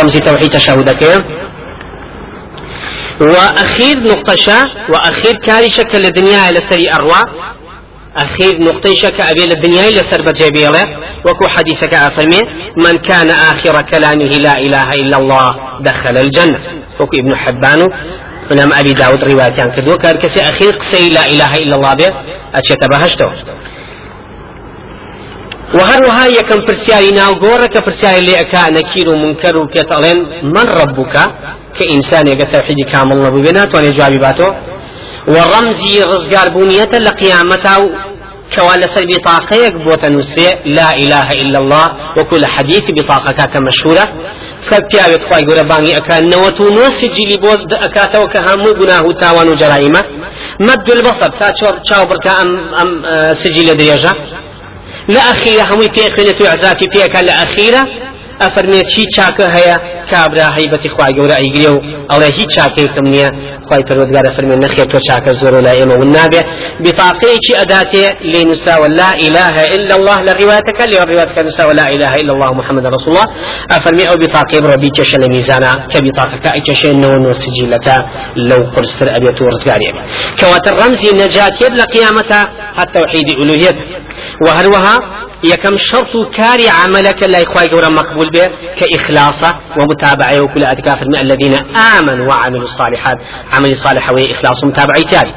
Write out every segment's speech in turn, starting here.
رمزي توحيد تشهدك وأخير نقطة وأخير كاري شكل الدنيا إلى سري أروى أخير نقطة شك أبي الدنيا إلى سرب جبيلة وكو حديثك أفرمي من كان آخر كلامه لا إله إلا الله دخل الجنة. وكو ابن حبان ونام أبي داود رواية عن كدو كان أخير قسي لا إله إلا الله به أتشت بهشتو وهروها يكم فرسياري ناو غورك فرسياري اللي أكا نكير ومنكر وكتالين من ربك كإنسان يقى توحيد كامل الله ببنات وأنا جوابي باتو. ورمزي رزقار بنية لقيامته كوالا سر بطاقة بوتا نسري لا إله إلا الله وكل حديث بطاقة كاك مشهورة فبيا بخواي قرباني أكا نوتو نوسجي لبود أكاتا وكهامو قناه تاوان وجرائمة مد البصر تا تشاو بركا أم, أم سجل دريجة. لە ئەخیرە هەمووی پێ خوێنێت و عزاتی پێکە لە ئەخیرە ئەفەرمێت چی چاکە هەیە کابرا هەیبەتی خخوای گەورە ئەیگرێ و ئەڵێ هیچ چاکەیتم نییە خی پەروەگارە فەرمێ نەخێت تۆ چاکە زۆر لا ئێمە ون نابێ بطاقەیەکی ئەداتێ لێ لا إله إلا الله لروايتك لي روايتك نووساوە لا إله إلا الله محمد رسول الله أفرمي أو بطاقة بربي كشن ميزانا كبطاقة كأي كشن نون وسجلك لو قرستر أبيت ورزقاري كواتر رمزي نجاة يد لقيامتها حتى توحيد ألوهيته وهروها يكم شرط كاري عملك لا يخواي قورا مقبول به كإخلاصة ومتابعة وكل أتكاف الذين آمنوا وعملوا الصالحات. عمل صالح وإخلاص ومتابعة تالي.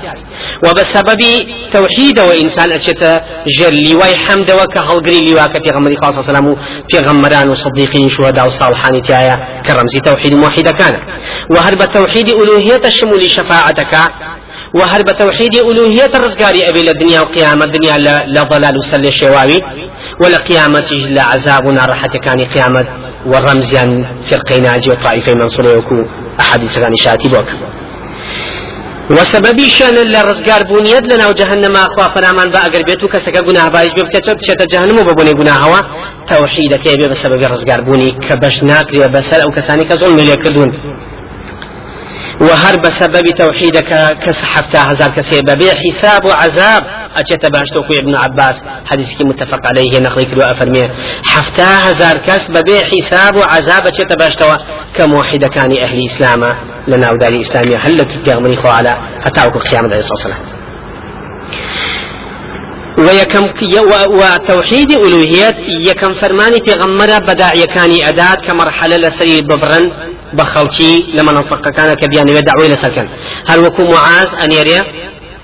وبسبب توحيد وإنسان أشت جل لواي حمد وكهلقري لواك في غمر خاصة سلام في غمران وصديقين شهداء وصالحان تايا كرمز توحيد موحد كان وهرب توحيد ألوهية الشمول شفاعتك وهر بتوحيد ألوهية الرزقاري أبي الدنيا وقيامة الدنيا لضلال وسل الشواوي ولا قيامته لا عذاب راحة كان قيامة ورمزيا فرقين عجي والطائفين منصور يكون أحد سغاني شاتي بوك. وسببي شأن لرزقار بونيت لنا وجهنم أخوا فرامان بأقر بيتو كسكا قناه بايش بيبكتب بشتا جهنم وببوني قناه هوا توحيد كيبي بسبب رزقار بوني كبش ناكري بسر أو كساني كظلم ليكردون. وهر بسبب توحيدك كسحفتا هزار كسي ببيع حساب وعذاب. أجت باشتوكو ابن عباس. حديث متفق عليه نقل كدو أفرمي. حفتا هزار كس ببيع حساب وعذاب. أجت باشتوا كموحد كان أهل إسلام. لنا ودار إسلامية هل لك خو على فتاوك قيام عليه الصلاة والسلام. ويكم وتوحيد ألوهية. يكم فرماني في غمرة بداع يكاني أداة كمرحلة لسري ببرن. بخلشي لما نفق كان كبيان إلى سكن. هل وكو معاذ أن يري؟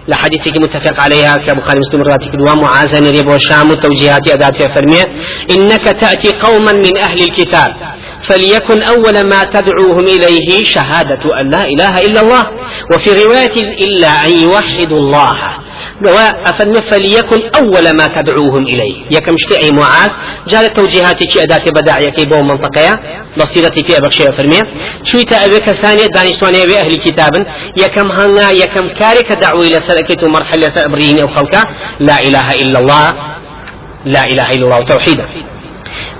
لحديثك متفق عليها. كبخاري مسلم راتك دوا معاذ أن يري وشام توجيهات أداة فرمية إنك تأتي قوما من أهل الكتاب. فليكن أول ما تدعوهم إليه شهادة أن لا إله إلا الله. وفي رواية إلا أن يوحدوا الله. وأفن فليكن أول ما تدعوهم إليه. يكم أي معاذ؟ جال توجيهاتي كي أداتي بداعية كي بو منطقة بصيرتي في أبخشي فرمية شو أبيك ثانية دانشوانية بأهل كتاب يكم هنا يكم كارك دعوة إلى سلكت مرحلة سأبريني أو خلقه لا إله إلا الله. لا إله إلا الله. توحيدا.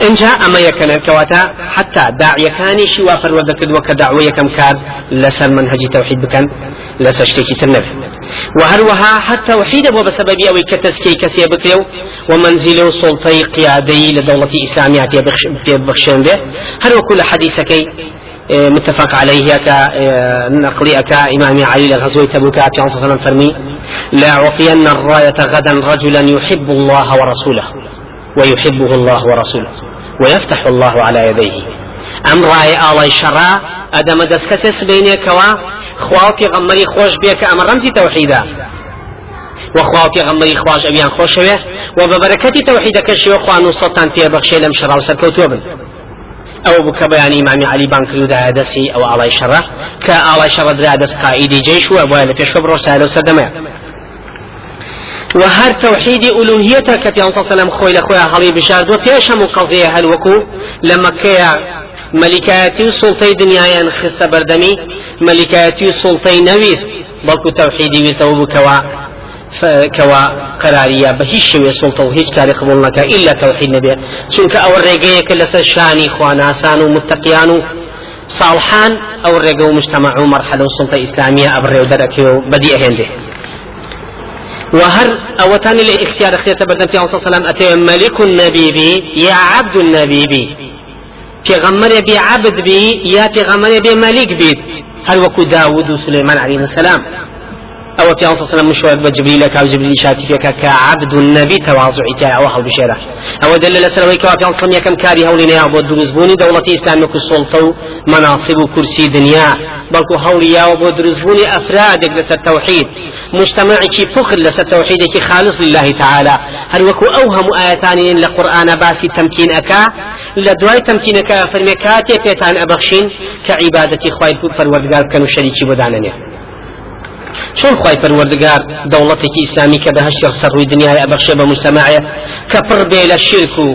إنجا أما يكن الكواتا حتى داعية كاني شي وافر وذكد وك دعوة كم كان لسر منهج توحيد بكن لسر شتيكي تنف وهروها حتى وحيد أبو بسبب أو كتسكي كسي بكيو ومنزل سلطي قيادي لدولة إسلامية بخشن به. هل وكل حديثك إيه، متفق عليه كنقلي إيه، أكا إمام علي لغزوة تبوك صلى الله عليه وسلم فرمي لا الراية غدا رجلا يحب الله ورسوله. ويحبه الله ورسوله ويفتح الله على يديه. ئەم ڕایە ئاڵای شەڕا ئەدەمە دەستکەسێ سبینێکەوە خوا پێغەممەری خۆش بێ کە ئەمە ڕەمزی تەوحیدا وخوا پێغەمبەری خوش ئەویان خۆشەوێ و بە بەرەکەتی تەوحیدەکەشیوە خوان و سەتان پێبەخشێ لەم شەڕا و سەرکەوتوە بن. ئەو بکە بەیانی ئیمامی علی بان کردودا دەستی ئەو ئاڵای شەڕە کە ئاڵای شەڕە درا دەست قائیدی جێش وە بۆیە لە پێشوە بڕۆ سالە سەردەمەیە وهر توحيد ألوهيته كتي صلى الله عليه وسلم خوي لخويا هلي بشارد وفيش هم قضية هل وكو لما كيا ملكاتي سلطي دنيا خست بردمي ملكاتي سلطي نويس بلكو توحيدي ويسوب كوا كوا قرارية بهيش شوية سلطة وهيش كاري قبول لك إلا توحيد نبي چونك أو الرقية لسا شاني خواناسان ومتقيان صالحان أو الرقية ومجتمع مرحلة سلطة إسلامية أبري ودركي وبدي أهنده وهر أوتاني لإختيار اختيار تبدن في صلى الله عليه وسلم أتي ملك النبي بي يا عبد النبي بي. پێغەممەرێ بێ عبد بی یا پێغەممەرێ بێ مەلیک بیت هەر وەکو داود و سليمان عليه السلام؟ أو في أنصر سلام مشوار بجبريل أو جبريل شاتي فيك كعبد النبي تواضع تاع أو حول بشيرة. أو دل لسلوي كوا في أنصر كم كاري هولي نيا بود درزبوني دولة إسلام كسلطة مناصب وكرسي دنيا. بلكو هوليا وبود درزبوني أفراد لس التوحيد. مجتمعي كي فخر لس التوحيد كي خالص لله تعالى. هل وكو أوهم آياتان لقرآن باسي تمكين أكا؟ لدواي تمكين أكا فرمكاتي بيتان أبخشين كعبادة خواي فالوردقار كانوا شريكي بدانني چۆن خی پەروەردگار دەوڵەتێکی ئیسلامی کە بەهشت سەڕووی دنیای ئەبەخشێ بە مجتمعە کە پڕ بێ لە شرک و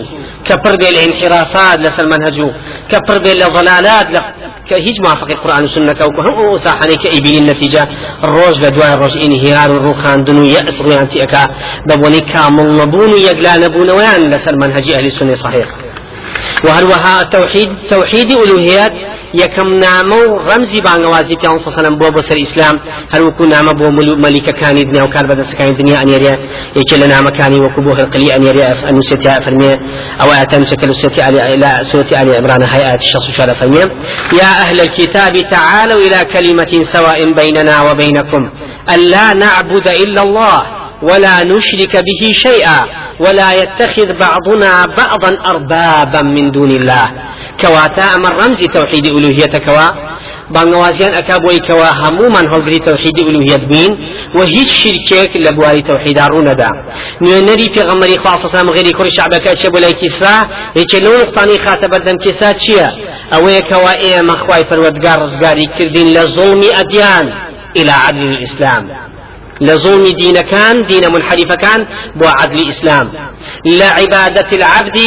کە پڕ بێ لە انحرافات لەسەر منهج و کە پڕ بێ لە ضلالات لە کە هیچ موافقی قورآن و سنەکە و هەموو ساحانەی کە ئیبینین نەتیجە ڕۆژ لە دوای ڕۆژ ئینهیار و ڕوخاندن و یەس ڕویان تیەکە بە بۆنی کامڵ نەبوون و یەکلا نەبوونەوەیان لەسەر منهجی ئەهلی سنی صحیح. وهروها توحيد توحيد ألوهيات يكم نامو رمزي بانوازي في أنصى سلام بو بسر إسلام هل وكو نام بو ملك كان دنيا وكان بدأ سكان دنيا أن يريا يكل نام كاني وكبوه القلي أن يريا أن نسيتي فرمي أو آتان سكل سيتي علي إلى سورة علي عمران هيئات الشخص شارع فرمي يا أهل الكتاب تعالوا إلى كلمة سواء بيننا وبينكم ألا نعبد إلا الله. ولا نشرك به شيئا ولا يتخذ بعضنا بعضا أربابا من دون الله. كواتا أمر رمز توحيد بانوازيان أكابوي كوا همو من هلقري توحيد ألوهية بين وهيج شركيك لبواري توحيد رونا نري في غمري خاصة سلام غيري كل شعبك أتشب ولا كسرى هيك لو نقطاني خاتب بدن كسات شيا أوي كوا إيه مخواي فرودقار رزقاري كردين لظلم أديان إلى عدل الإسلام. لظلم دين كان دين منحرف كان بو عدل إسلام لا عبادة العبد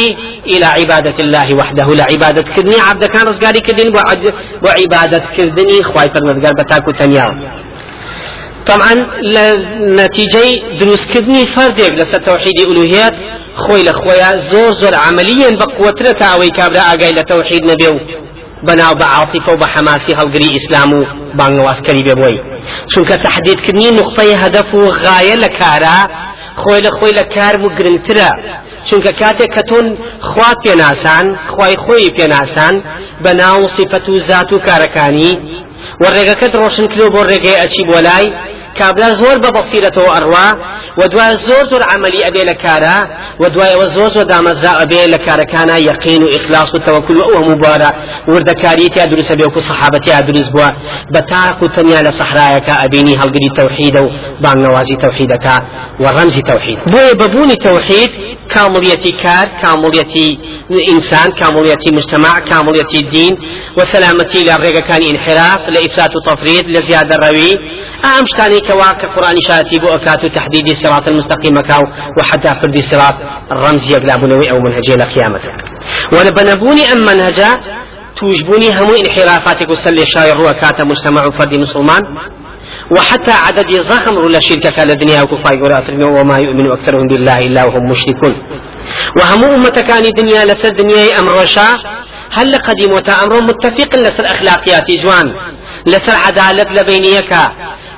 إلى عبادة الله وحده. لا عبادة كدني عبد كان رزقاري كدني بو عبادة كدني خواي فرمدقار بتاكو تنياو طبعا نتيجة دروس كدني فردك لسا توحيد ألوهيات خوي لخويا زور زور عمليا بقوة تاوي كابلا أقاي لتوحيد نبيو بەناو بە عاتیفە و بە حەماسی هەڵگری ئیسلام و بانگوازکەری بێبووی چونکە تەحدیدکردنی نقطەی هەدەف و غایە لە کارە خۆی لە خۆی لە کار و گرنگترە. چونکە کاتێک کە تۆن خوا پێناسان خی خۆی پێناسان بە ناو سیفەت و زات و کارەکانی و ڕێگەکەت ڕۆشن کردو بۆ ڕێگەی ئەچی بۆ لای کابرا زۆر بە بەسیرەتەوە ئەڕوا و دوای زۆر زۆر عملی ئەبێ لە کارە و دوایەوە زۆر زۆر دامەزرا ئەبێ لە کارەکانە یەقین و ئیخلاص و تەوەکل و ئەو هەموو بارە وردەکاری تیا دروستە بێ وکو سەحابەتیا دروست بووە. بە تاق و تەنیا لە سەحرایەکە ئەبینی هەڵگری تەوحیدە و بانگەوازی تەوحیدەکە و ئینسان کامڵیەتی مجتمع کامڵیەتی دین و سەلامەتی لە ڕێگەکانی انحراف لە ئیفسات و تەفرید لە زیادە ڕەوی ئەم شتانی كوا كقرآن شاتي بو أكاتو تحديد الصراط المستقيم كاو وحتى فرد الصراط الرمز يقلابنوي أو منهجي لقيامة ولبنبوني أم منهجا توجبوني هم انحرافاتك وسلي شاير رؤكات مجتمع فرد مسلمان. وحتى عدد ضخم ولا كان الدنيا وكفاي وما يؤمن أكثرهم بالله إلا وهم مشركون. وهم أمة كان دنيا لسر دنيا أمر شا هل قديم وتا متفق لسر أخلاقيات جوان لسر عدالة لبينيك.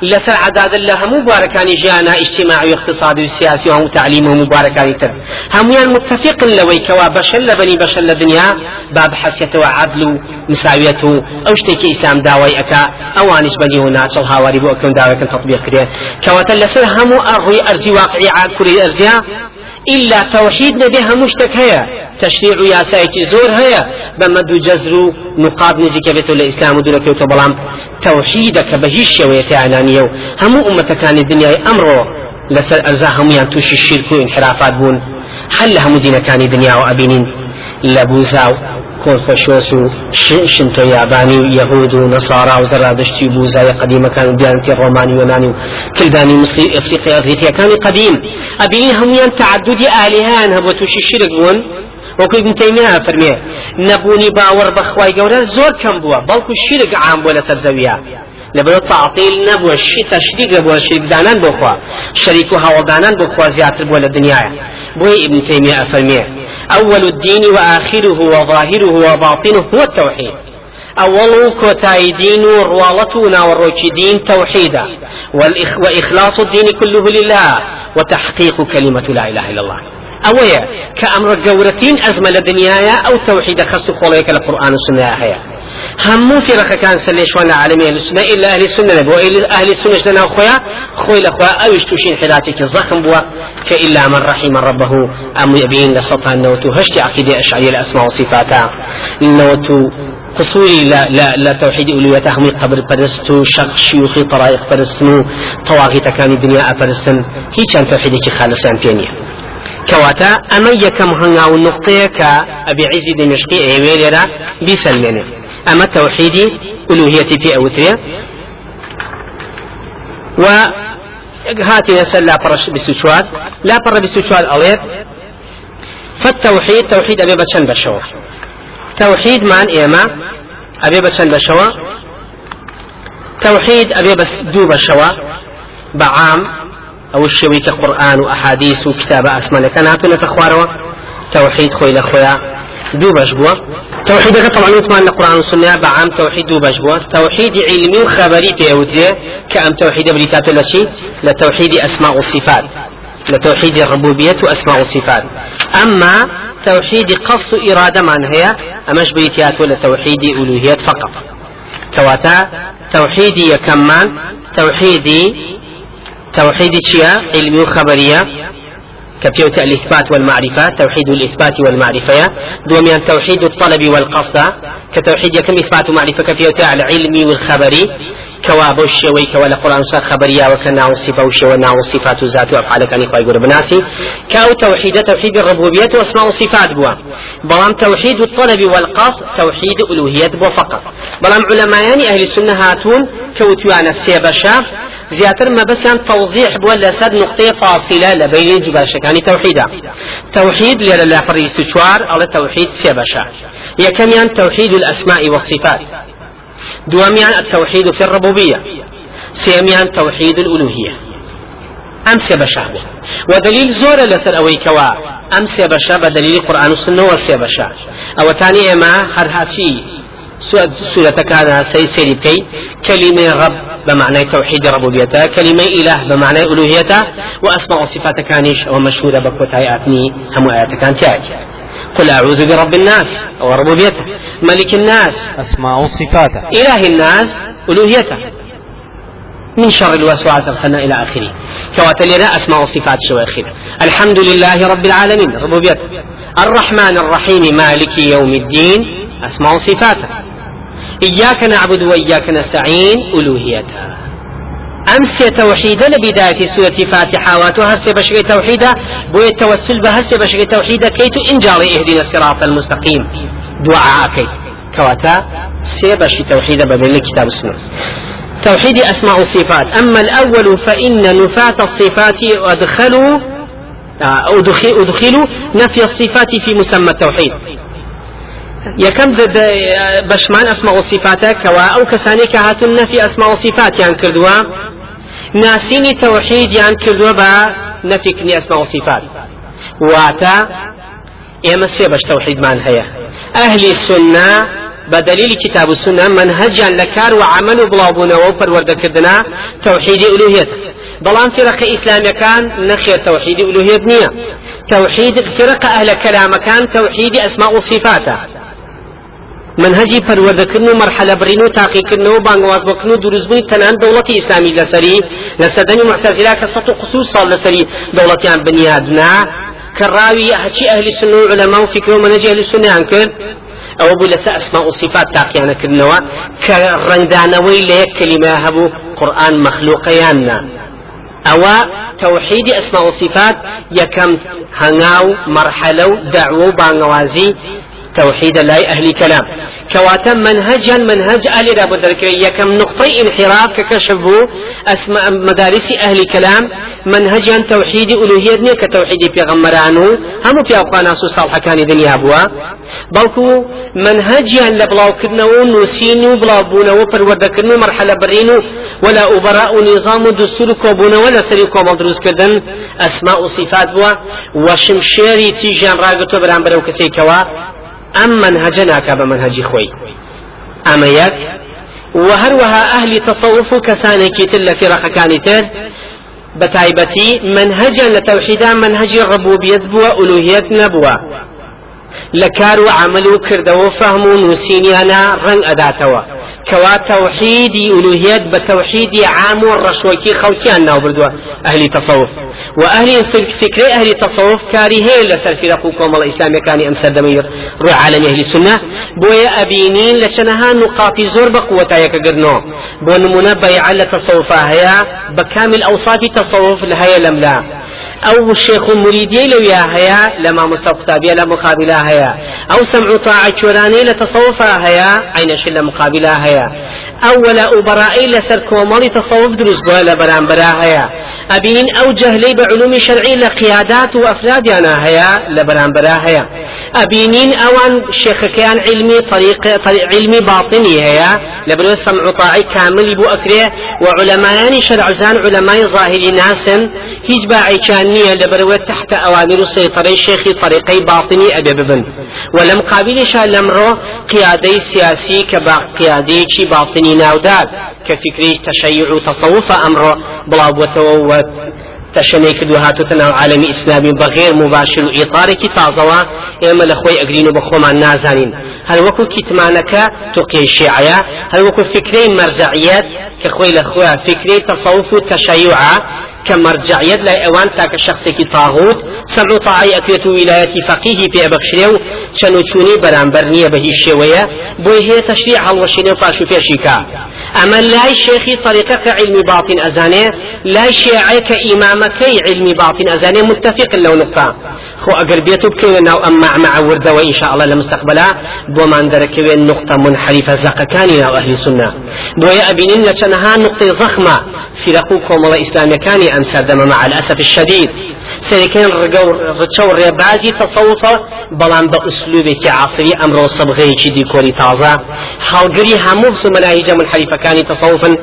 لسر عداد الله هم مباركان جانا اجتماعي واقتصادي وسياسي وهم تعليم ومباركان تر. هميان متفق لوي كوا بشل بني بشل الدنيا باب حسية وعدل مساوية. أو شتيك إسلام داوي أكا. أوانش بني هنا تشل هاوري بو اكون داوي تطبيق كده كوا تلسر هم ارضي ارزي واقعي عاد كل ارزيا إلا توحيد نبي همشتك هيا. تشريع ياسايتي زور هيا. بمد جزر نقاب نزي كبتو الإسلام دون كيوتو بلام. توحيدك بهيش ويتعنانيو همو أمة كان الدنيا أمره لسر أرزا هم ينتوش الشرك وانحرافات بون. هل هم دين كان الدنيا وأبينين. لبوزاو کۆنفەشۆس و شنتۆ یابانی و یەهود و نەسارا و زەرادشتی و بوزای قدیمەکان و دیانتی ڕۆمانی وێنانی و کلدانی مسی ئەفریقی ئەزیتیەکانی قدیم. ئەبینی هەمویان تعددی ئالیهیان هەبوو تووشی شرک بوون. وەکوی ابن تەیمیە فەرمێ نەبوونی باوەڕ بەخوای گەورە زۆر کەم بووە بەڵکو شرک عام بووە لەسەر زەویە لەبەر تعطیل نەبووە شی تەشریک بووە شریکدانان بۆ خوا شەریک و هەوڵدانان بۆ خوا زیاتر بووە لە دنیاە بۆی ابن تەیمیە ئەفەرمێ أول الدين وآخره وظاهره وباطنه هو التوحيد أول كوتاي دين روالتنا والروشي دين توحيدا وإخلاص الدين كله لله وتحقيق كلمة لا إله إلا الله. ئەوەیە کە ئەمڕۆ گەورەترین ئەزمە لە دنیاە ئەو تەوحیدە خەست و خۆڵەیەکە لە قورآن و سنە هەیە هەموو فێرەخەکان سەر لێشوان لە عالمی ئەهل سنە ئلا ئەهلی سنە لە بۆ ئەهلی سنەش لەناو خۆیان خۆی لە خۆیان ئەویش تووشین حراتێکی زەخم بووە کە ئلا من رحم ربه ئەم يبين لسطان نوتو. هشتي عقيدة أشعرية الأسماء وصفاتها. نوتو قصوري لا لا لا توحيد ألوهيته هم قبر برستو شق شيوخي طرائق برستنو. طواغيت كان الدنيا أبرستن. هي كان توحيدك خالصا بينيه كواتا أما يكم هنغا النقطة كأبي عزي دمشقي أيويرا بيسلمني أما توحيدي ألوهيتي في أوتريا. و هاتي نسأل لا برش بسوشوال. لا بر بسوشوال أليت فالتوحيد توحيد أبي بشن بشوا. توحيد مان إيما؟ أبي بشن بشوا. توحيد أبي بس دو بشوا. بعام أو الشوي كقرآن وأحاديث وكتاب كان هاتونا تخواروا توحيد خوي لخويا. دو باش توحيد طبعا وثمان القرآن والسنة بعام توحيد دو بوا توحيد علمي وخبري في أوتيه كأم توحيد بريتات لشي لتوحيد أسماء والصفات لتوحيد الربوبية وأسماء والصفات أما توحيد قص إرادة من هي أمش بريتات ولا توحيد ألوهية فقط. كواتا توحيدي كمان توحيدي توحيد شيا علمي وخبرية كبيوت الإثبات والمعرفة توحيد الإثبات والمعرفة. دوميان توحيد الطلب والقصد. كتوحيد كم إثبات ومعرفة كبيوت العلم والخبري كواب الشوي كولا قرآن صار خبريا وكنا والصفة والشوى نا والصفات ذات وأفعال كان يقول يقول بناسي كأو توحيد توحيد الربوبية وأسماء وصفات بوا. بلام توحيد الطلب والقصد توحيد ألوهية بوا فقط. بلام علماء أهل السنة هاتون كوتوانا السيبشا زياتر ما بس يعني توضيح بوا لسد نقطة فاصلة لبين يعني توحيدا. توحيد للا لا فري سشوار على توحيد سيبشا يكم توحيد الأسماء والصفات. دواميان التوحيد في الربوبية. سيميان توحيد الألوهية. أمس بشا ودليل زور لسر أوي كوا. أمس بشا بدليل القرآن والسنة والسيبشا أو تاني ما هر سورة كان سي سيري كي كلمة رب بمعنى توحيد ربوبيته كلمة إله بمعنى ألوهيته وأسماء وصفات كانش ومشهورة بكوتاي آتني هم آيات كان تاج قل أعوذ برب الناس وربوبيته ملك الناس أسماء وصفاته. إله الناس ألوهيته. من شر الوسواس الخناء إلى آخره. كواتلنا أسماء وصفات شو آخره الحمد لله رب العالمين ربوبيته. الرحمن الرحيم مالك يوم الدين أسماء وصفاته إياك نعبد وإياك نستعين ألوهيته أمس توحيدا لبداية سورة فاتحة. واتوهس بشري توحيدا بو التوسل بهس بشري توحيدا كيت إنجالي اهدنا الصراط المستقيم. دعاء كيت كواتا سيبشي توحيدا بدل كتاب السنة. توحيد أسماء الصفات أما الأول فإن نفاة الصفات أدخلوا أدخلوا نفي الصفات في مسمى التوحيد. یەکەم بەشمان ئەسمە و سیفاتە کەوا ئەو کەسانی کە هاتون نەفی ئەسمە و سیفاتیان کردووە ناسینی تەوحیدیان کردووە بە نەفیکنی ئەسمە و سیفات واتە ئێمە سێ بەش تەوحیدمان هەیە. ئەهلی سنە بە دلیل کتاب و سنە منهجیان لە کار و عمل و بڵاوبوونەوە و پەروەردەکردنا تەوحیدی ئلوهێت بەڵام فرقە ئیسلامیەکان نەخێت تەوحیدی ئولوهێت نییە تەوحید فرقە ئەهلە کەلامەکان تەوحیدی ئەسماء و صفاتە منهجی پەروەردەکردن و مەرحەلە برین و تاقیکردنەوە بانگواز بکردن و دروستبوونی تەنان دەوڵەتی ئیسلامی لەسەری لە سەردەمی معتەزیلا کە سەد و قسوور ساڵ لەسەری دەوڵەتیان بنیادنا کە ڕاوی هەچی ئەهلی سنە و علەما و فکر و منهجی ئەهلی سنەیان کرد ئەوە بوو لەسەر ئەسما و صفات تاقیانەکردنەوە کە ڕنگدانەوەی لە یەک کلمە هەبوو قورآن مەخلوقەیاننا ئەوە توحيد أسماء وصفات يكم هناو مرحلة دعوة بانوازي توحيد لا أهل كلام كواتا منهجا منهج أهل راب يكم نقطة انحراف ككشفوا أسماء مدارس أهل كلام منهجا توحيد ألوهية كتوحيد في غمرانو هم في أقوانا صالحة كان دنيا بوا. بلكو منهجا لبلاو كدنو نسينو بلاو بونو پروردكرنو مرحلة برينو. ولا أبراء نظام دستور كوبونا ولا سري كوما دروس كردن. أسماء وصفات بوا. وشمشيري تيجان راقتو بران برو كسي منهجە ناکا بە منهجی خۆی ئەمە یەک وهروها أهل تصوف كساني كيتل في رقكاني تر بتايبتي منهجا لتوحيدا منهج الربوبية بوا ألوهية نبوة لكار وعمل كردو فهم نوسينيانا رن أداتوا. كوا توحيد ألوهية بتوحيد عام الرشوكي خوتيان ناو بردوا أهل تصوف وأهل فكر أهل تصوف كاري لسر في رقوكم الإسلام كان أمسر دمير روح عالم أهل السنة بويا أبينين لشنها نقاط زور بقوة يكقرنو بو نمونا بيع لتصوفها هي بكامل أوصاف تصوف لهي لم لا أو الشيخ مريدي لو يا هيا لما مستقطابية لا مقابلة هيا. أو سمع طاعة شوراني لتصوفها هيا. عين شلة مقابلة هيا. أو ولا أبرائي لسر كومالي تصوف دروس بها لبران برا هيا. أبين أو جهلي بعلوم شرعي لقيادات وأفراد أنا هيا لبران برا هيا. أبينين أوان شيخ كان علمي طريق, طريق علمي باطني هيا. لبرو سمع طاعي كامل بو أكريه وعلماء شرع زان علماء ظاهري ناس هيج باعي كان نية لبروة تحت أوامر السيطرة شيخي طريقي باطني أبي ببن. ولم قابل شأن لمرو قيادي سياسي كبا قيادي باطني ناوداد. كفكري تشيع تصوف أمر بلابوة تشني كدو هاتو تناو عالم إسلامي بغير مباشر وإطارك تازوا إما لخوي أقرين بخوما نازانين. هل وكو كتمانك؟ تقي الشيعية هل وكو فكري مرجعيات كخوي لخوي فكري تصوف تشيع كمرجعية لا اوان تاك شخص كي طاغوت. سمع طاعي اكيت ولاية فقيه في ابخشريو شنو تشوني بران برنية به الشوية بوي هي تشريع الوشيني وفاشو في شيكا. أما لا شيخي طريقة علم باطن أزاني. لا شيعي كامامك علم باطن أزاني. متفق لو نقطة. خو اگر بيتو بكين ناو اما مع وردة وإن شاء الله لمستقبلا. بو ما وين نقطة منحرفة زقكاني ناو أهل السنة. بويا أبينين لشنها نقطة ضخمة في رقوكم الله اسلامي كاني أم سردم مع الأسف الشديد. سيكون رتشو ريبازي تصوفا بلان بأسلوبك عصري أمر صبغي دي كوري تازا. حالقري همو بسو مناهج من حليفة كان تصوفا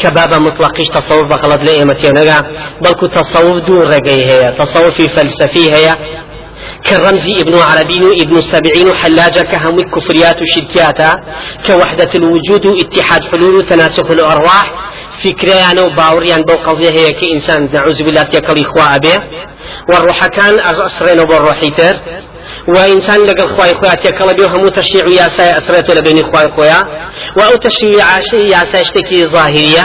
كبابا مطلقش تصوف بغلط لئيمتي نغا بلكو تصوف دون رقي هي تصوفي فلسفي هي كالرمزي ابن عربي ابن سبعين حلاجة كهم الكفريات وشركياتا. كوحدة الوجود اتحاد حلول تناسخ الأرواح. فكريان وباوريان بو قضية هي كإنسان نعوذ بالله تيكل إخوة أبيه والروح كان أسرين وبالروحيتر وإنسان لقى خواي خويا تيكل بيه همو تشريع ياسا أسرته لبين خواي خويا وأو تشريع ياسا اشتكي ظاهرية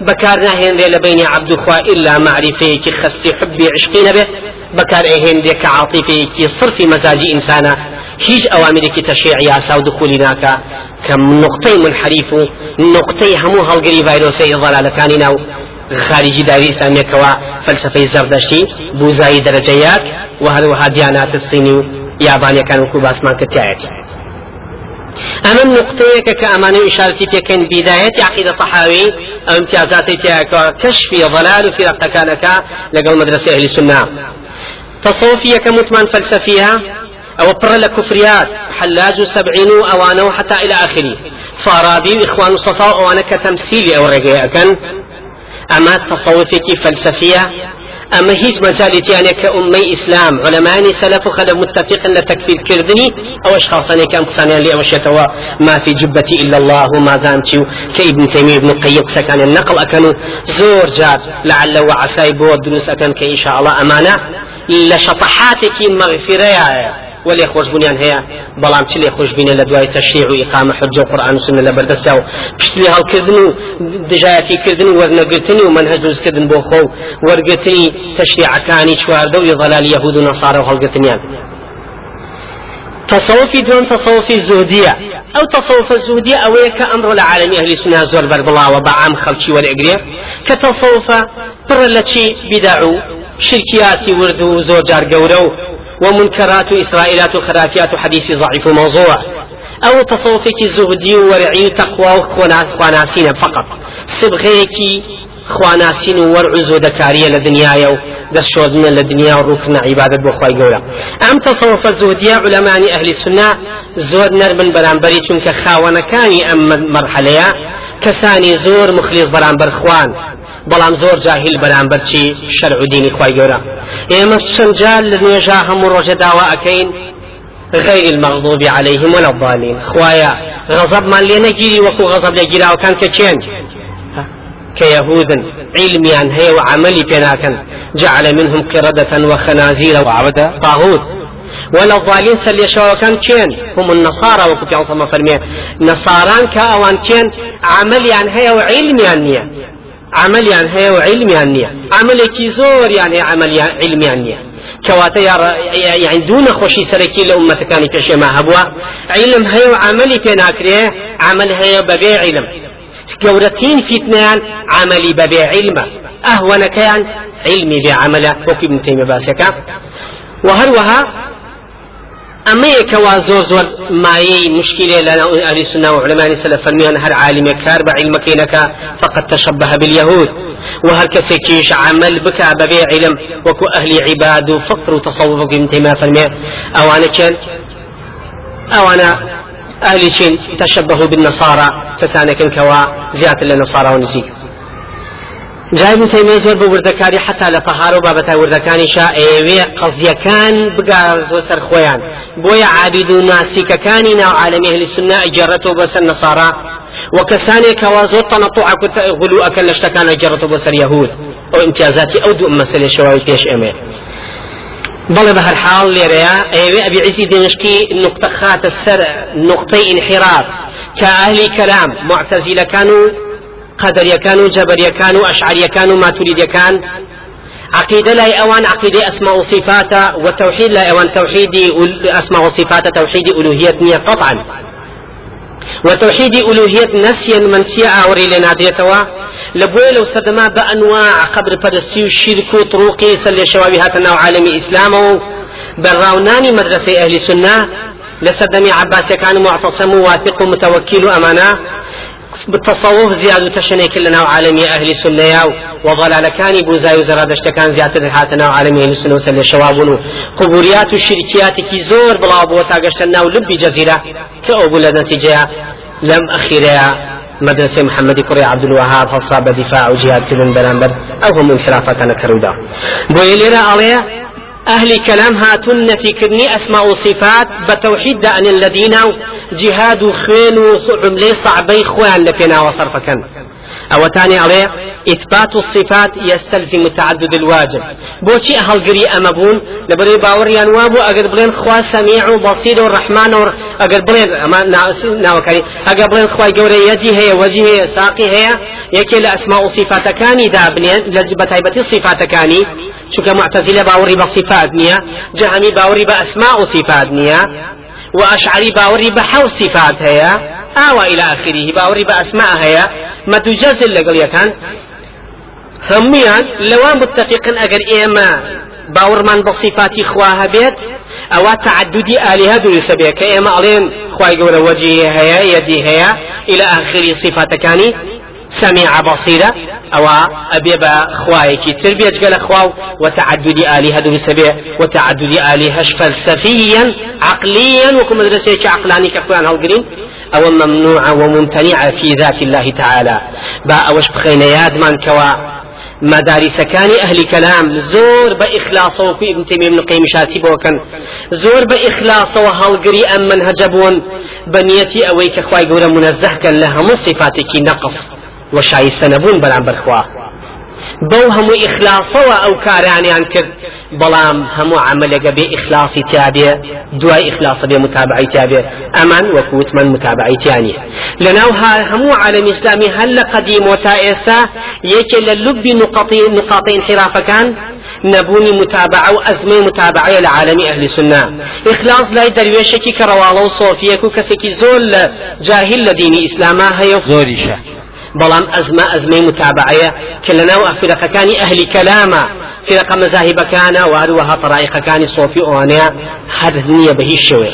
بكار ناهين لبين عبد خوا إلا معرفة خستي حبي عشقين به بكار اهين ديك عاطفي كي صرف مزاج انسانا هیچ ئەوامرێکی تەشیع یاسا و دخولی ناکە کە نقطەی منحریف و نقطەی هەموو هەڵگری ڤایرۆسی ضلالەکانی ناو خارجي داوي إسلامية كوا فلسفة زردشتي بوزاي درجيات وهذا ديانات الصيني يابانيا كانوا كوباس مان كتايتي أما النقطة كأمانة إشارتي تكن بداية عقيدة طحاوي أو امتيازاتي كشف ضلال في رقتكانك لقل مدرسة أهل السنة تصوفية كمتمان أو بر لكفريات حلاج سبعين أوانه حتى إلى آخره. فارابي إخوان الصفاء وأنا كتمثيلي أو رجاء كان أما تصوفك فلسفية. أما هيج مجالتي يعني كأمي إسلام. علماء سلف خلف متفق لتكفير كردني أو أشخاص أنا كأن تصاني لي أو ما في جبتي إلا الله وما زانتي كإبن تيمية ابن قيم سكان النقل أكنوا زور جاد. لعل وعسى بود دروس أكن كإن شاء الله أمانة. لشطحاتك مغفرة ولی خوش هەیە بەڵام چ لێ خوش لە دوای تەشریع و ئقامە حجە و قورآن و سنە لە بەردەستا و پشتی هەڵکردن و دژایەتی کردن و وەرنەگرتنی و منهج دروستکردن بۆ خۆ وەرگرتنی تەشریعەکانی ضلال یەهود و نەسارە تصوفي دون تصوفي الزهدية أو تصوف الزهدية أو يك أمر العالم أهل السنة زور بربلا وبعام خلشي والإقرية كتصوف بر لتشي بدعو شركياتي وردو زور جار قورو ومنكرات إسرائيلات وخرافيات حديث ضعيف موضوع. أو تصوفك زهدي ورعي تقوى وخواناسين فقط. سبغيك خواناسين ورعز ودكارية لدنيا و دشوزنا لدنيا وركن عبادة بخواي قولا. أم تصوف الزهدية علماء أهل السنة زود نرمن برانبري چونك خاونكاني أم مرحلة كساني زور مخلص برانبر خوان. بەڵام زۆر جاهیل بەرامبەر چی شەرع و دینی خی گەورە ئێمە چەند جار لە نوێژا هەموو ڕۆژە داوا ئەەکەین غير المغضوب عليهم ولا الضالين خوايا غضب من لنا جيري وكو غضب لجيرا وكان كتشين كيهود علميان هي وعملي بيناكن جعل منهم قردة وخنازير وعبد طاغوت. ولا الضالين سلي شو كان كين هم النصارى وكتي عصام فرمي نصاران كأوان كين عن هي وعلمي عنيا هي وعلمي عنيا عملي كي زور يعني عملي علمي عنيا كواتا يعني دون خوشي سركي لأمة كان كشي ما هبوا. علم هي وعملي في ناكريه عمل هي ببيع علم. گەورەترین فیتنیان عملی بەبێ علمە ئەهوەنەکەیان علمی بێ عملە وەکی ابن تەیمە باسەکە و هەروەها ئەمەیە کەوا زۆر زۆر مایەی مشکلێ لە ئەهلی سنە و علمانی سەلف فەرمیان هەر عالمێ کار بە علمەکەینەکە فقط تشبه باليهود. وهر كسكيش عمل بك ببيع علم وكو أهل عباد وفقر وتصوف ابن تيمية فرمي أو أنا كان؟ أو أنا أهل تشبهوا بالنصارى. فسانك كوا زيادة للنصارى ونزيك جای ابن تیمیه زۆر بە وردەکاری حتا لە پەهار و بابەتای وردەکانیشا ئێوێ قەزیەکان بگاتۆ سەر خۆیان. بۆیە عابید و ناسیکەکانی ناو عالمی هلی سنە ئەجێڕێتەوە بەسەر نەسارا. و کەسانێکەوە زۆر تەنەطوع غلو ئەکەن لە شتەکان ئەجێڕێتەوە بەسەر یەهود. ئەو امتیازاتی ئەو دوو مەسەلێ شەواوی پێش ئێمێ بەڵێ بە هەرحاڵ لێرەیە ئێوێ ئەبی عیسی دمشقی نقطە خاتە سەر نقطەی انحراف. کە ئەهلی کەلام معتەزیلەکان قەدەریەکان و جەبەریەکان و ئەشعریەکان و ماتوریدەکان عقيدة لا أوان عقيدة أسماء وصفات وتوحيد لا أوان. توحيد أسماء وصفات توحيد ألوهية نية قطعا وتوحيد ألوهية نسيا منسيا أوري لناديتوا لبوي لو سدما بأنواع قبر فرسي الشرك طروقي سل شوابي هاتنا عالم إسلام براوناني مدرسة أهل السنة لسدمي عباس كان معتصم واثق متوكل أمانة. بالتصوف زياد تشنيك لنا عالمي أهل السنة وضلال كان بوزاي وزرادشت كان زيادة هاتنا عالمي أهل السنة وسل شوابون قبوريات الشركيات كي زور بلا بوتا قشتنا ولبي جزيرة. كأبو نتيجة. لم أخيرها مدرسة محمد كري عبد الوهاب خاصة بدفاع وجهاد كذن بلانبر أو هم انحرافات أنا كرودا. بويليرا عليه أهل كلام هاتن في كرني أسماء وصفات بتوحيد أن الذين جهاد خوين وعملي صعبي خوان لكنا وصرف كان أو تاني عليه إثبات الصفات يستلزم تعدد الواجب. بوشي أهل قري أمبون لبري باور ينوابو أقر بلين خوا سميع وبصير والرحمن ور أقر بلين أما ناوكاري أقر بلين خوا قوري يدي هي وجهي هي ساقي هي يكي لأسماء صفات كاني دابنين لجبتايبتي صفات كاني چونکە معتزلة باوەڕی بە صفات نییە جەهەمی باوەڕی بە ئەسما و صفات نییە و ئەشعری باوەڕی صفات هەیە ئاوا إلى آخره باوەڕی بە ئەسما هەیە مەدوجەزل لەگەڵ یەکان هەمویان لەوان متفقن ئەگەر ئێمە باوەڕمان بە صفاتی خوا هەبێت ئەوە تعددی ئالیها دروستە بێ کە ئێمە ئەڵێن خوای گەورە وەجی هەیە یەدی هەیە إلى آخری صفاتەکانی سميع بصيرة أو أبي خوايك تربية قال خواو وتعدد آلهة بسبيع وتعدد آلهة فلسفيا عقليا وكم مدرسة عقلاني كفوان هالقرين أو ممنوع وممتنع في ذات الله تعالى با أوش بخين ياد من كوا مدارسەکانی ئەهلی کەلام زۆر بە ئیخلاسەوە کوی ابن تیمی ابن قیم شاتی بۆکەن زۆر بە ئیخلاسەوە هەڵگری ئەم منهەجە بوون. بە نیەتی ئەوەی کە خوای گەورە منەزەهکەن نەقص وشایستە نەبوون بەرامبەر خوا بەو هەموو ئیخلاسەوە ئەو کارانیان کرد بەڵام هەموو عملێگە بێ ئیخلاسی تیابێ دوای ئیخلاسە بێ متابعی تیابێ ئەمان وەکووتمەن متابعیتیانی لەناو هەموو عالم ئیسلامی هەل لە قەدیم و تا ئێستا یەکێ لە لوبی نقاطی نقاطی انحرافەکان نبوني متابعة وأزمة متابعة لعالم أهل السنة إخلاص لا درويشكي كروالا وصوفيك وكسكي زول جاهل لدين إسلاما هي زوريشة بەڵام ئەزمە ئەزمەی متابعەیە کە لەناو ئەفرەقەکانی ئەهلی کەلامە فرقە مەزاهیبەکانە و هەروەها طرائقەکانی سۆفی ئەوانەیە هەر نییە بە هیچ شێوێ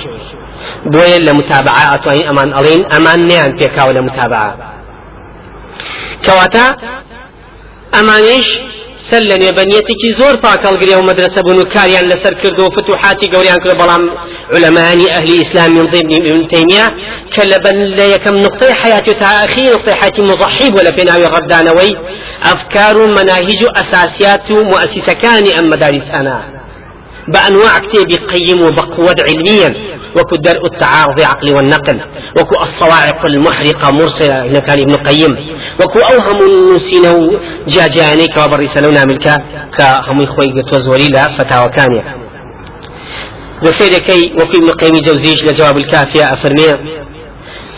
بۆیە لە متابعە ئەتوانی ئەمان ئەڵێن ئەمان نیان پێکاوە لە متابعە سەر لە نێبەنیەتێکی زۆر پاکەڵگرێ و مەدرسە بوون و کاریان لەسەر کرد و فتوحاتی گەوریان کرد بەڵام علەمانی ئەهلی ئیسلام من ضمن ابن تيمية كلا بن لا يكم نقطة تأخير نقطة حياة مضحي ولا بناوي غردانوي أفكار مناهج أساسيات مؤسسة كان أم مدارس أنا بأنواع كتاب قيم وبقوة علميا. وكو درء التعارض عقل والنقل. وكو الصواعق المحرقة مرسلة إن كان ابن قيم وكو أوهم النسين جاجاني كوابر رسالونا ملكا كهم خوي توزوري لا فتاوى كانية وكو ابن قيم جوزيج لجواب الكافية أفرمي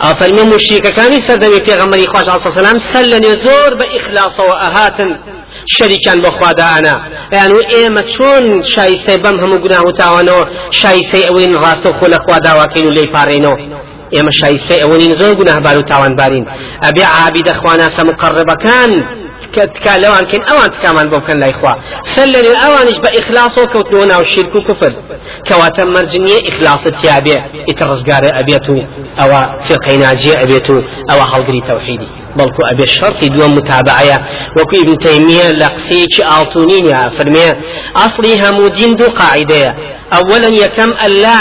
أفرمي مشرك كان سردمي في غمري خواج عليه الصلاة والسلام سلني زور بإخلاص وأهاتا شەریکان بۆ خوادانا یان و ئێمە چۆن شایسەی بەم هەموو گوناه و تاوانەوە شایسەی ئەوەین ڕاستە خۆ لە خوا داواکەین و لی پارێنەوە ئێمە شایسەی ئەوەنین زۆر گوناهبار و تاوانبارین ئەبێ عابیدە خواناسە مقڕبەکان تکا لەوان کەین ئەوان تکامان بۆ بکەن لای خوا سەر لە ئەوانش بە ئیخلاسەوە کەوتنەوە ناو شرک و کوفر کەواتە مەرجنیە ئیخلاست تیابێ ئیتر ڕزگارە ئەبێت و ئەوە فقەی ناجێ ئەبێت و ئەوە هەڵگری تەوحیدی بەڵکو ئەبێ شەرتی دووەم متابعەیە وەکو ابن تەیمیە لە قسەیەکی ئاڵتونینە فەرمێ ئەصلی هەموو دین دوو قاعدەیە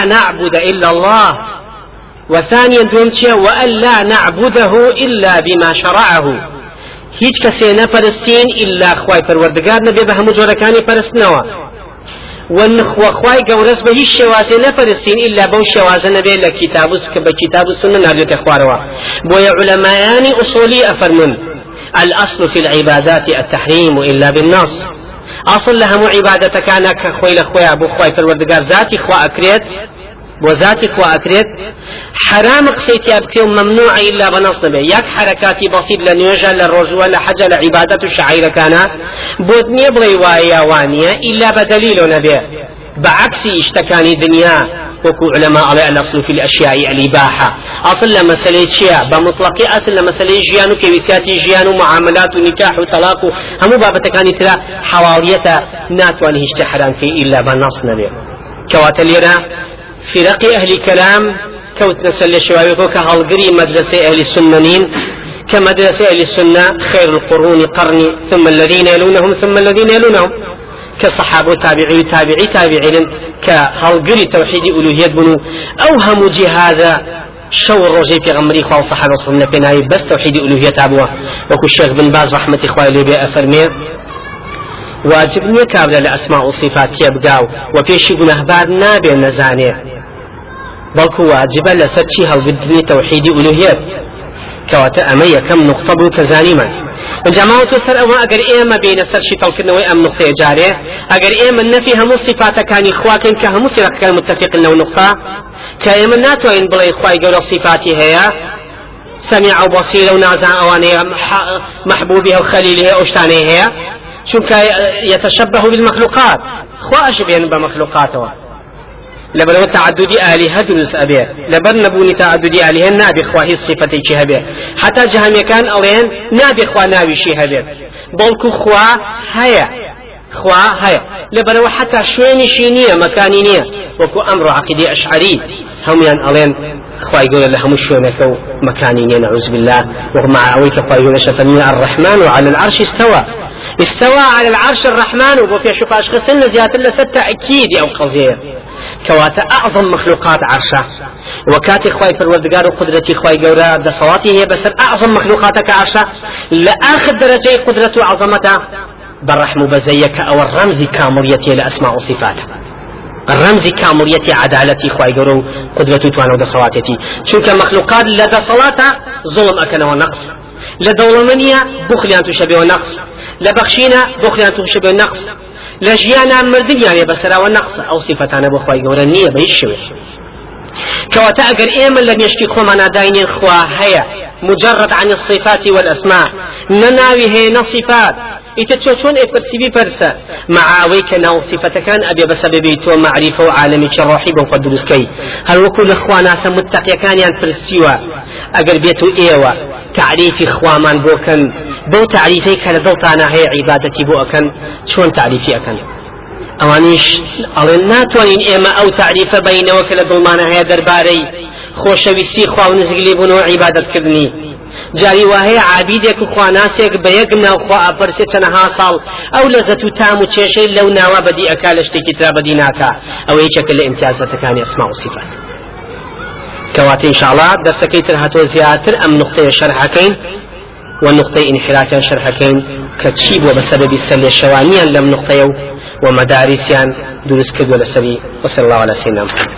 نعبد إلا الله. وثانيا دوم وألا نعبده إلا بما شرعه. هیچ کەسێ نەپەرستین ئللا خی پەروەردگار نەبێ بە هەموو جۆرەکانی پەرستنەوە. ونخوخواي جورس به الشوازة نفرسين إلا بو شوازة نبي لكتاب بكتاب السنة نابيك أخواروا بويا علماء أصولي أفرمن الأصل في العبادات التحريم إلا بالنص. أصل لها عبادة كان كخوي لخوي أبو خوي فالوردقار ذاتي خوا أكريت وذاتي خوا أكريت حرام قسيتي أبكي ممنوع إلا بنص نبي يك حركاتي بسيط لنيوجا للرجوع لحجة لعبادة الشعيرة كان بودني بلي وايا وانيا إلا بدليل نبي بعكس اشتكاني دنيا وكو علماء على الأصل في الأشياء الإباحة. أصل لمسألة شيء بمطلق أصل لمسألة جيان كيسيات جيان معاملات ونكاح وطلاق هم بابتكاني ترى حوالية ناتوانه اشتحران في إلا بنص نبي كواتليرا فرق أهل كلام كوت نسل شوابكو كهالقري مدرسة أهل السننين كمدرسة أهل السنة خير القرون قرني ثم الذين يلونهم ثم الذين يلونهم. كصحابة تابعي تابعي تابعين كهالقري توحيد ألوهية بنو. أوهم جهاز شو الرجي في غمري خواه الصحابة وصلنا في نهاية بس توحيد ألوهية تابوه وكو الشيخ بن باز رحمة إخوائي لي أفرمي. واجب نییە کابرا لە ئەسما و صفات تێبگاو و نەزانێ بەڵکو واجبە لەسەر چی هەڵگرتنی تەوحیدی ئولوهێت کەواتە ئەمە یەکەم نقطە بوو کە زانیمان جاماوە تۆ سەر ئەوە ئەگەر ئێمە بینە سەر شیتەڵکردنەوەی ئەم نقطەیە جارێ ئەگەر ئێمە نەفی هەموو صفاتەکانی خواکەین کە هەموو فرەکەکان متفقن لەو نقطە کە ئێمە ناتوانین بڵێ خوای گەورە صفاتی هەیە سميع وبصير ونازع أواني محبوبها وخليلها أشتاني هي چونك يتشبه بالمخلوقات. خوا أشبه بمخلوقاته لبر تعدد آلهة دروس أبي لبر نبوني تعدد آلهة نابي خواهي الصفتي چه هبه حتى جهمي كان أولين نابي خوا ناوي شي هبه بلكو خوا هيا. خوا هيا. لبر حتى شويني شينية مكاني نية. وكو أمر عقيدي أشعري. هم ين ألين خواي يقول لهم شوينك مكاني نعوذ بالله. ومع أويك خواي يقول شفني الرحمن وعلى العرش استوى. استوى على العرش الرحمن وفي شفاش خسن زيادة لست أكيد أو قضية كواتا أعظم مخلوقات عرشة وكاتي خواي الوردقار وقدرتي خواي قورا بصواتي هي بس أعظم مخلوقاتك عرشة لآخر درجة قدرته وعظمته بالرحم بزيك أو الرمز كامريتي لأسماء وصفاته الرمز كامريتي عدالتي خواي قورو قدرتي توانو ودصواتي شوك مخلوقات لدى صلاة ظلم أكن ونقص لدولمنيا بخليان تشبه ونقص لبخشينا بخليان تشبه لجيانا مردنيا بسرا ونقص أو صفتان بخواي قورنية بيشوي كواتا أجر إيما لن يشكي خمنا داين خوا هيا مجرد عن الصفات والأسماء. نناوي هي نصفات چۆن ئێپەرسیبی پەرسە؟ معاوەی کە ناو سیفەتەکان ئەبێ بە سەبەبی تۆ معریفە و عالمی چ ڕۆحی بۆ خۆ دروستکەی. هەروەکو لە خواناسە متتەقیەکانیان پرسیوە. ئەگەر بێت و بۆ تعریفەی کە لە دڵتانە هەیە عیبادەتی بۆ ئەەکەن چۆن تعریفی ئەەکەن؟ ئەوانیش ئەڵێن ناتوانین ئێمە ئەو تعریفە بینەوە کە لە دڵمانە هەیە دەربارەی خۆشەویستی خوا و نزگلی بوون و عیبادەتکردنی. جاری وهەیە عابیدێک و خواناسێک بە یەک ناوخوا ئەپەرسێ چەنەها ساڵ. ئەو لەزەت و تام و کێشەی لەو ناوە بەدی ئەکا لە شتێکی ترا بەدی ناکە ئەو یەکێکە لە ئیمتیازەتەکانی ئەسما و سیفەت کەواتە ئینشاءڵڵا دەستەکەی تر هاتۆ زیاتر ئەم نقطەیە شەرحەکەین. ونقطة انحراف شرحكين كتشيب وبسبب السل الشوانيا لم نقطة ومدارسيان دروست كدو لسري وصلى الله على سيدنا محمد.